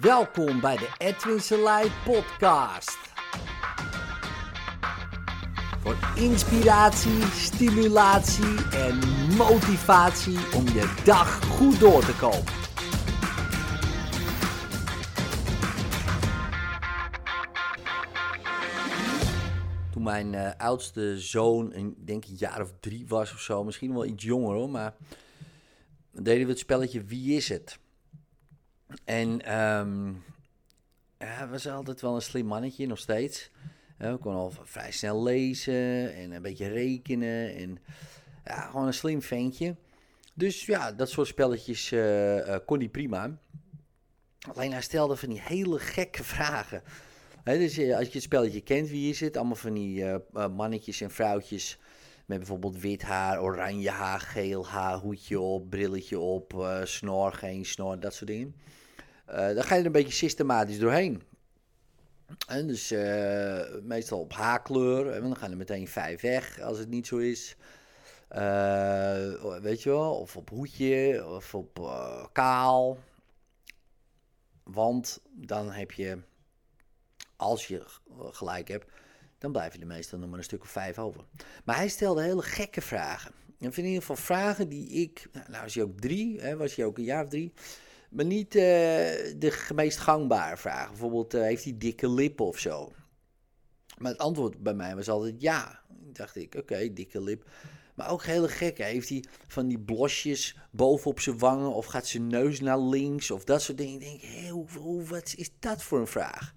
Welkom bij de Edwin Selei podcast. Voor inspiratie, stimulatie en motivatie om je dag goed door te komen. Toen mijn eh, oudste zoon, een, denk een jaar of drie was of zo, misschien wel iets jonger hoor, maar deden we het spelletje Wie is het? En ja, hij was altijd wel een slim mannetje, nog steeds. Hij kon al vrij snel lezen en een beetje rekenen. En ja, gewoon een slim ventje. Dus ja, dat soort spelletjes eh, eh, kon hij prima. Alleen hij stelde van die hele gekke vragen. Dus eh, als je het spelletje kent, wie is het? Allemaal van die mannetjes en vrouwtjes met bijvoorbeeld wit haar, oranje haar, geel haar, hoedje op, brilletje op, eh, snor, geen snor, dat soort dingen. Eh, dan ga je er een beetje systematisch doorheen. En dus eh, meestal op haarkleur, en dan gaan er meteen vijf weg als het niet zo is. Weet je wel, of op hoedje, of op kaal. Want dan heb je, als je gelijk hebt, dan blijven er meestal nog maar een stuk of vijf over. Maar hij stelde hele gekke vragen. En in ieder geval vragen die ik, nou nou was hij ook drie, hè, was hij ook een jaar of drie, maar niet eh, de meest gangbare vragen. Bijvoorbeeld, eh, heeft hij dikke lippen of zo? Maar het antwoord bij mij was altijd ja. Dacht ik, oké, dikke lip. Maar ook hele gek. hè. Heeft hij van die blosjes bovenop zijn wangen? Of gaat zijn neus naar links? Of dat soort dingen. Ik denk, hé, wat is dat voor een vraag?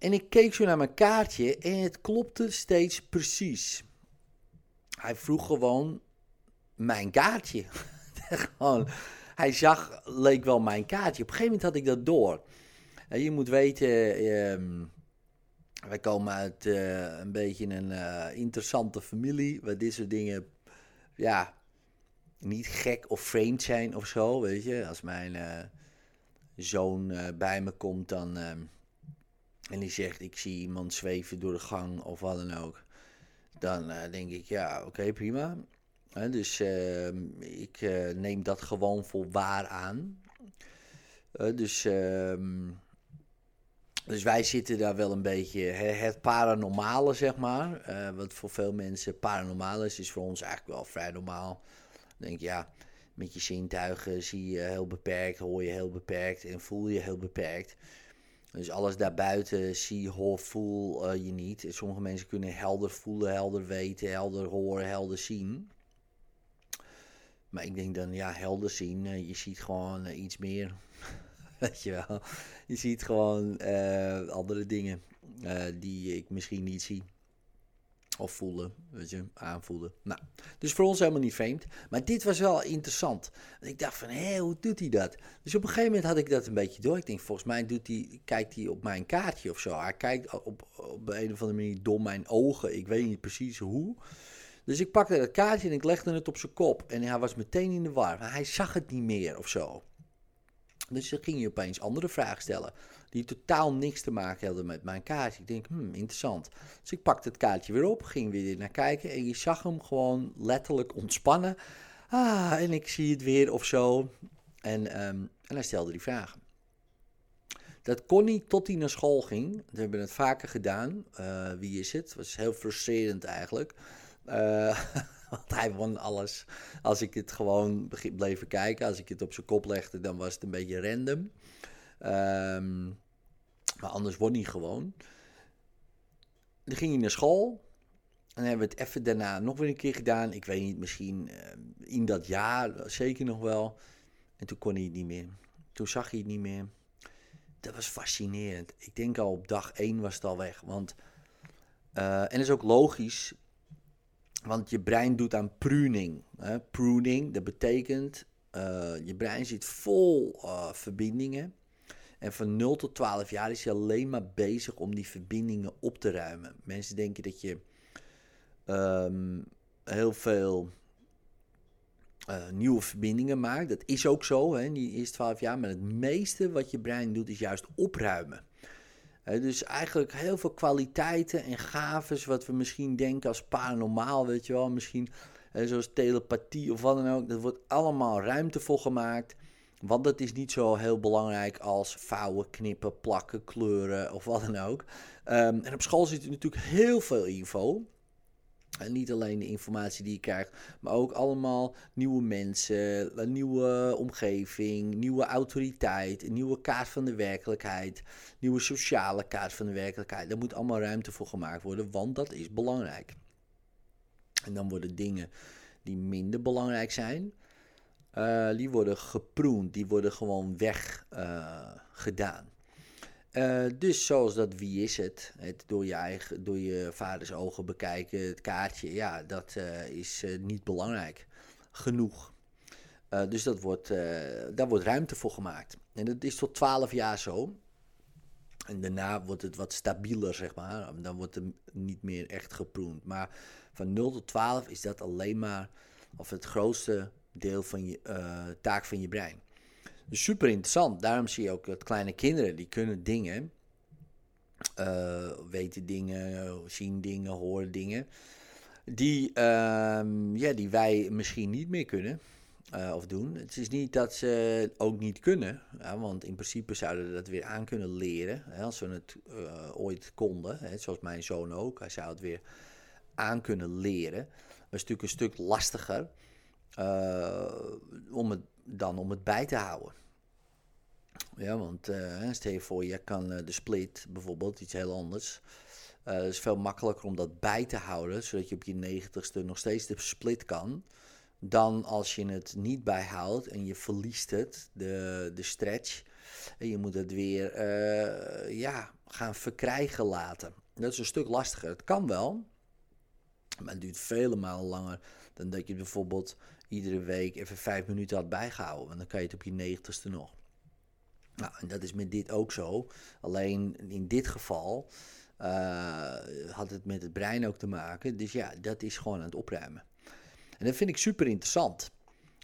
En ik keek zo naar mijn kaartje en het klopte steeds precies. Hij vroeg gewoon mijn kaartje. gewoon, hij zag, leek wel mijn kaartje. Op een gegeven moment had ik dat door. En je moet weten, ehm, wij komen uit eh, een beetje een eh, interessante familie. Waar dit soort dingen, ja, niet gek of vreemd zijn of zo. Weet je, als mijn eh, zoon bij me komt dan, ehm, en die zegt: Ik zie iemand zweven door de gang of wat dan ook. Dan eh, denk ik: Ja, oké, prima. Dus ehm, ik eh, neem dat gewoon voor waar aan. Dus, ehm, dus wij zitten daar wel een beetje het paranormale, zeg maar. Eh, wat voor veel mensen paranormaal is, is voor ons eigenlijk wel vrij normaal. Dan denk je, ja, met je zintuigen zie je heel beperkt, hoor je heel beperkt en voel je heel beperkt. Dus alles daarbuiten zie, hoor, voel eh, je niet. Sommige mensen kunnen helder voelen, helder weten, helder horen, helder zien. Maar ik denk dan, ja, helder zien, eh, je ziet gewoon eh, iets meer. Weet je wel. Je ziet gewoon andere dingen die ik misschien niet zie. Of voelen, weet je, aanvoelen. Nou, dus voor ons helemaal niet vreemd. Maar dit was wel interessant. Want ik dacht van, hé, hoe doet hij dat? Dus op een gegeven moment had ik dat een beetje door. Ik denk, volgens mij doet hij, kijkt hij op mijn kaartje of zo. Hij kijkt op, op een of andere manier door mijn ogen. Ik weet niet precies hoe. Dus ik pakte dat kaartje en ik legde het op zijn kop. En hij was meteen in de war. Hij zag het niet meer of zo. Dus dan ging je opeens andere vragen stellen. Die totaal niks te maken hadden met mijn kaartje. Ik denk, hmm, interessant. Dus ik pakte het kaartje weer op, ging weer naar kijken. En je zag hem gewoon letterlijk ontspannen. Ah, en ik zie het weer of zo. En, ehm, en hij stelde die vragen. Dat kon niet tot hij naar school ging. We hebben het vaker gedaan. Eh, wie is het? Het was heel frustrerend eigenlijk. Eh, want hij won alles. Als ik het gewoon bleef kijken, als ik het op zijn kop legde, dan was het een beetje random. Ehm, maar anders won hij gewoon. Dan ging hij naar school. En hebben we het even daarna nog weer een keer gedaan. Ik weet niet, misschien eh, in dat jaar, zeker nog wel. En toen kon hij het niet meer. Toen zag hij het niet meer. Dat was fascinerend. Ik denk al op dag één was het al weg. Want, eh, en dat is ook logisch. Want je brein doet aan pruning. Hè? Pruning, dat betekent... eh, je brein zit vol eh, verbindingen. En van 0 tot 12 jaar is je alleen maar bezig om die verbindingen op te ruimen. Mensen denken dat je ehm, heel veel eh, nieuwe verbindingen maakt. Dat is ook zo, hè, in die eerste 12 jaar. Maar het meeste wat je brein doet, is juist opruimen. Dus eigenlijk heel veel kwaliteiten en gaves, wat we misschien denken als paranormaal, weet je wel. Misschien zoals telepathie of wat dan ook. Dat wordt allemaal ruimte voor gemaakt. Want dat is niet zo heel belangrijk als vouwen, knippen, plakken, kleuren of wat dan ook. Ehm, en op school zit er natuurlijk heel veel info. En niet alleen de informatie die je krijgt, maar ook allemaal nieuwe mensen, een nieuwe omgeving, nieuwe autoriteit, een nieuwe kaart van de werkelijkheid, nieuwe sociale kaart van de werkelijkheid. Daar moet allemaal ruimte voor gemaakt worden, want dat is belangrijk. En dan worden dingen die minder belangrijk zijn, uh, die worden geproend, die worden gewoon weggedaan. Uh, dus zoals dat wie is het, het door, je eigen, door je vaders ogen bekijken, het kaartje, ja, dat is niet belangrijk genoeg. dus dat wordt, daar wordt ruimte voor gemaakt. En dat is tot 12 jaar zo. En daarna wordt het wat stabieler, zeg maar. Dan wordt het niet meer echt geproend. Maar van 0 tot 12 is dat alleen maar, of het grootste deel van je uh, taak van je brein. Dus super interessant. Daarom zie je ook dat kleine kinderen die kunnen dingen, uh, weten dingen, zien dingen, horen dingen, die, uh, ja, die wij misschien niet meer kunnen. Uh, of doen. Het is niet dat ze ook niet kunnen, ja, want in principe zouden we dat weer aan kunnen leren, hè, als we het ooit konden. Hè, zoals mijn zoon ook, hij zou het weer aan kunnen leren. Dat is natuurlijk een stuk lastiger, uh, om het, dan om het bij te houden. Ja, want uh, stel je voor, je kan uh, de split bijvoorbeeld, iets heel anders. het is veel makkelijker om dat bij te houden, zodat je op je negentigste nog steeds de split kan. Dan als je het niet bijhoudt en je verliest het, de, de stretch. En je moet het weer ja, gaan verkrijgen laten. Dat is een stuk lastiger. Het kan wel, maar het duurt vele malen langer dan dat je bijvoorbeeld iedere week even vijf minuten had bijgehouden. Want dan kan je het op je negentigste nog. Nou, en dat is met dit ook zo. Alleen in dit geval uh, had het met het brein ook te maken. Dus ja, dat is gewoon aan het opruimen. En dat vind ik super interessant.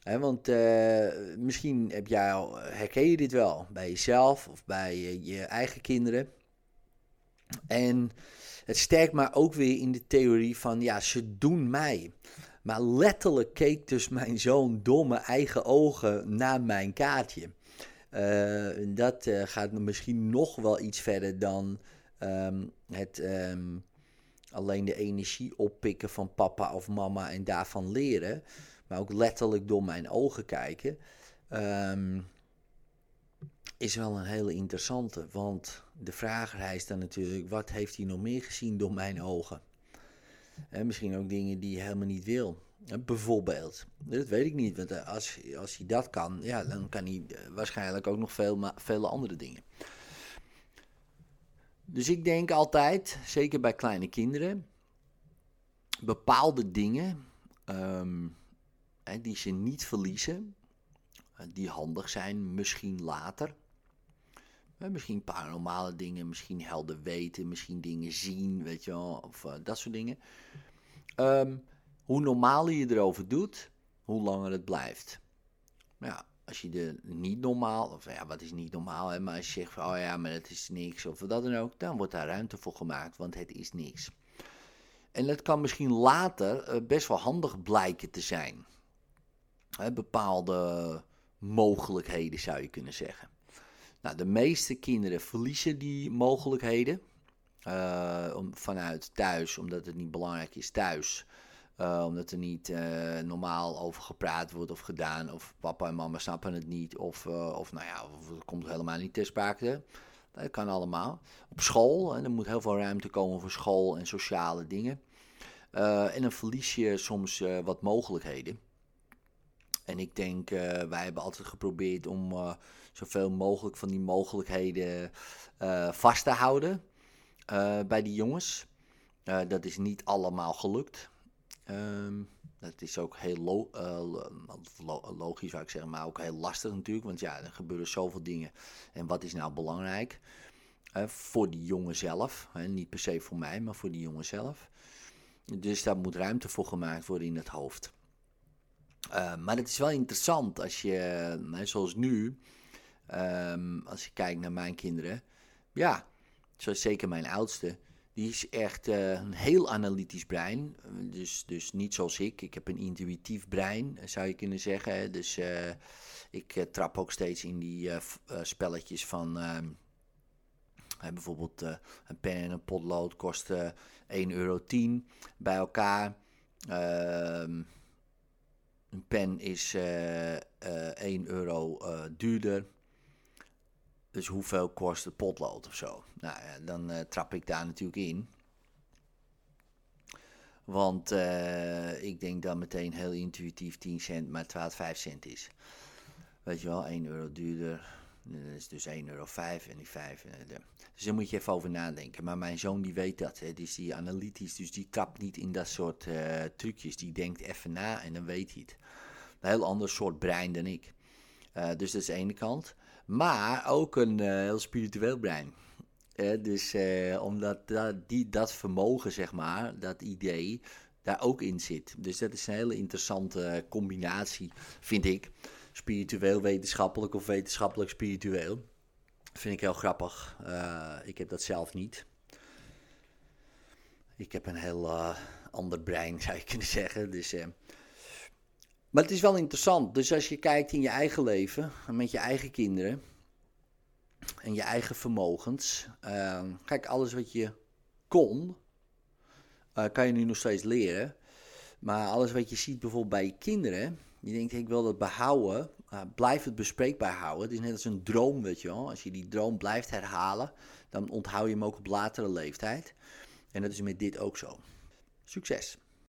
He, want uh, misschien heb jij, herken je dit wel bij jezelf of bij je eigen kinderen. En het sterkt maar ook weer in de theorie van, ja, ze doen mij. Maar letterlijk keek dus mijn zoon mijn eigen ogen naar mijn kaartje. Uh, dat uh, gaat misschien nog wel iets verder dan um, het um, alleen de energie oppikken van papa of mama en daarvan leren. Maar ook letterlijk door mijn ogen kijken. Um, is wel een hele interessante. Want de vraag rijst dan natuurlijk: wat heeft hij nog meer gezien door mijn ogen? En misschien ook dingen die hij helemaal niet wil. Bijvoorbeeld. Dat weet ik niet. Want eh, als, als hij dat kan, ja, dan kan hij eh, waarschijnlijk ook nog veel, vele andere dingen. Dus ik denk altijd, zeker bij kleine kinderen, bepaalde dingen um, die ze niet verliezen, eh, die handig zijn, misschien later. Misschien paranormale dingen, misschien helder weten, misschien dingen zien, weet je wel, of uh, dat soort dingen. Um, hoe normaler je erover doet, hoe langer het blijft. Ja, als je er niet normaal, of ja, wat is niet normaal, hè, maar als je zegt van, oh ja, maar het is niks, of wat dan ook, dan wordt daar ruimte voor gemaakt, want het is niks. En het kan misschien later uh, best wel handig blijken te zijn. Hè, bepaalde mogelijkheden zou je kunnen zeggen. Nou, de meeste kinderen verliezen die mogelijkheden. Uh, om, vanuit thuis, omdat het niet belangrijk is thuis. Uh, omdat er niet uh, normaal over gepraat wordt of gedaan. Of papa en mama snappen het niet. Of, of nou ja, het komt helemaal niet ter sprake. Dat kan allemaal. Op school, en er moet heel veel ruimte komen voor school en sociale dingen. en dan verlies je soms wat mogelijkheden. En ik denk, wij hebben altijd geprobeerd om zoveel mogelijk van die mogelijkheden uh, vast te houden uh, bij die jongens. Uh, dat is niet allemaal gelukt. Um, dat is ook heel lo lo logisch, zou ik zeggen, maar ook heel lastig natuurlijk. Want ja, er gebeuren zoveel dingen. En wat is nou belangrijk? voor die jongen zelf. niet per se voor mij, maar voor die jongen zelf. Dus daar moet ruimte voor gemaakt worden in het hoofd. Maar het is wel interessant als je, zoals nu, Um, als je kijkt naar mijn kinderen. Ja, zoals zeker mijn oudste. Die is echt uh, een heel analytisch brein. Dus, dus niet zoals ik. Ik heb een intuïtief brein, zou je kunnen zeggen. Dus uh, ik trap ook steeds in die spelletjes van ehm, bijvoorbeeld een pen en een potlood kosten 1,10 euro bij elkaar. Ehm, een pen is 1 euro duurder. Dus hoeveel kost het potlood of zo? Nou ja, dan uh, trap ik daar natuurlijk in. Want uh, ik denk dan meteen heel intuïtief 10 cent, maar 12, 5 cent is. Weet je wel, 1 euro duurder. Dat is dus 1,05 euro en die 5. Uh, eh, dus daar moet je even over nadenken. Maar mijn zoon die weet dat. Hè. Die is die analytisch, dus die trapt niet in dat soort trucjes. Die denkt even na en dan weet hij het. Een heel ander soort brein dan ik. Dus dat is de ene kant. Maar ook een uh, heel spiritueel brein. dus uh, omdat dat, die, dat vermogen, zeg maar, dat idee, daar ook in zit. Dus dat is een hele interessante combinatie, vind ik. Spiritueel wetenschappelijk of wetenschappelijk spiritueel. Vind ik heel grappig. Uh, ik heb dat zelf niet. Ik heb een heel ander brein, zou je kunnen zeggen. Dus maar het is wel interessant. Dus als je kijkt in je eigen leven, met je eigen kinderen en je eigen vermogens. Uh, kijk, alles wat je kon, uh, kan je nu nog steeds leren. Maar alles wat je ziet bijvoorbeeld bij je kinderen, je denkt, ik wil dat behouden, uh, blijf het bespreekbaar houden. Het is net als een droom, weet je wel. Als je die droom blijft herhalen, dan onthoud je hem ook op latere leeftijd. En dat is met dit ook zo. Succes!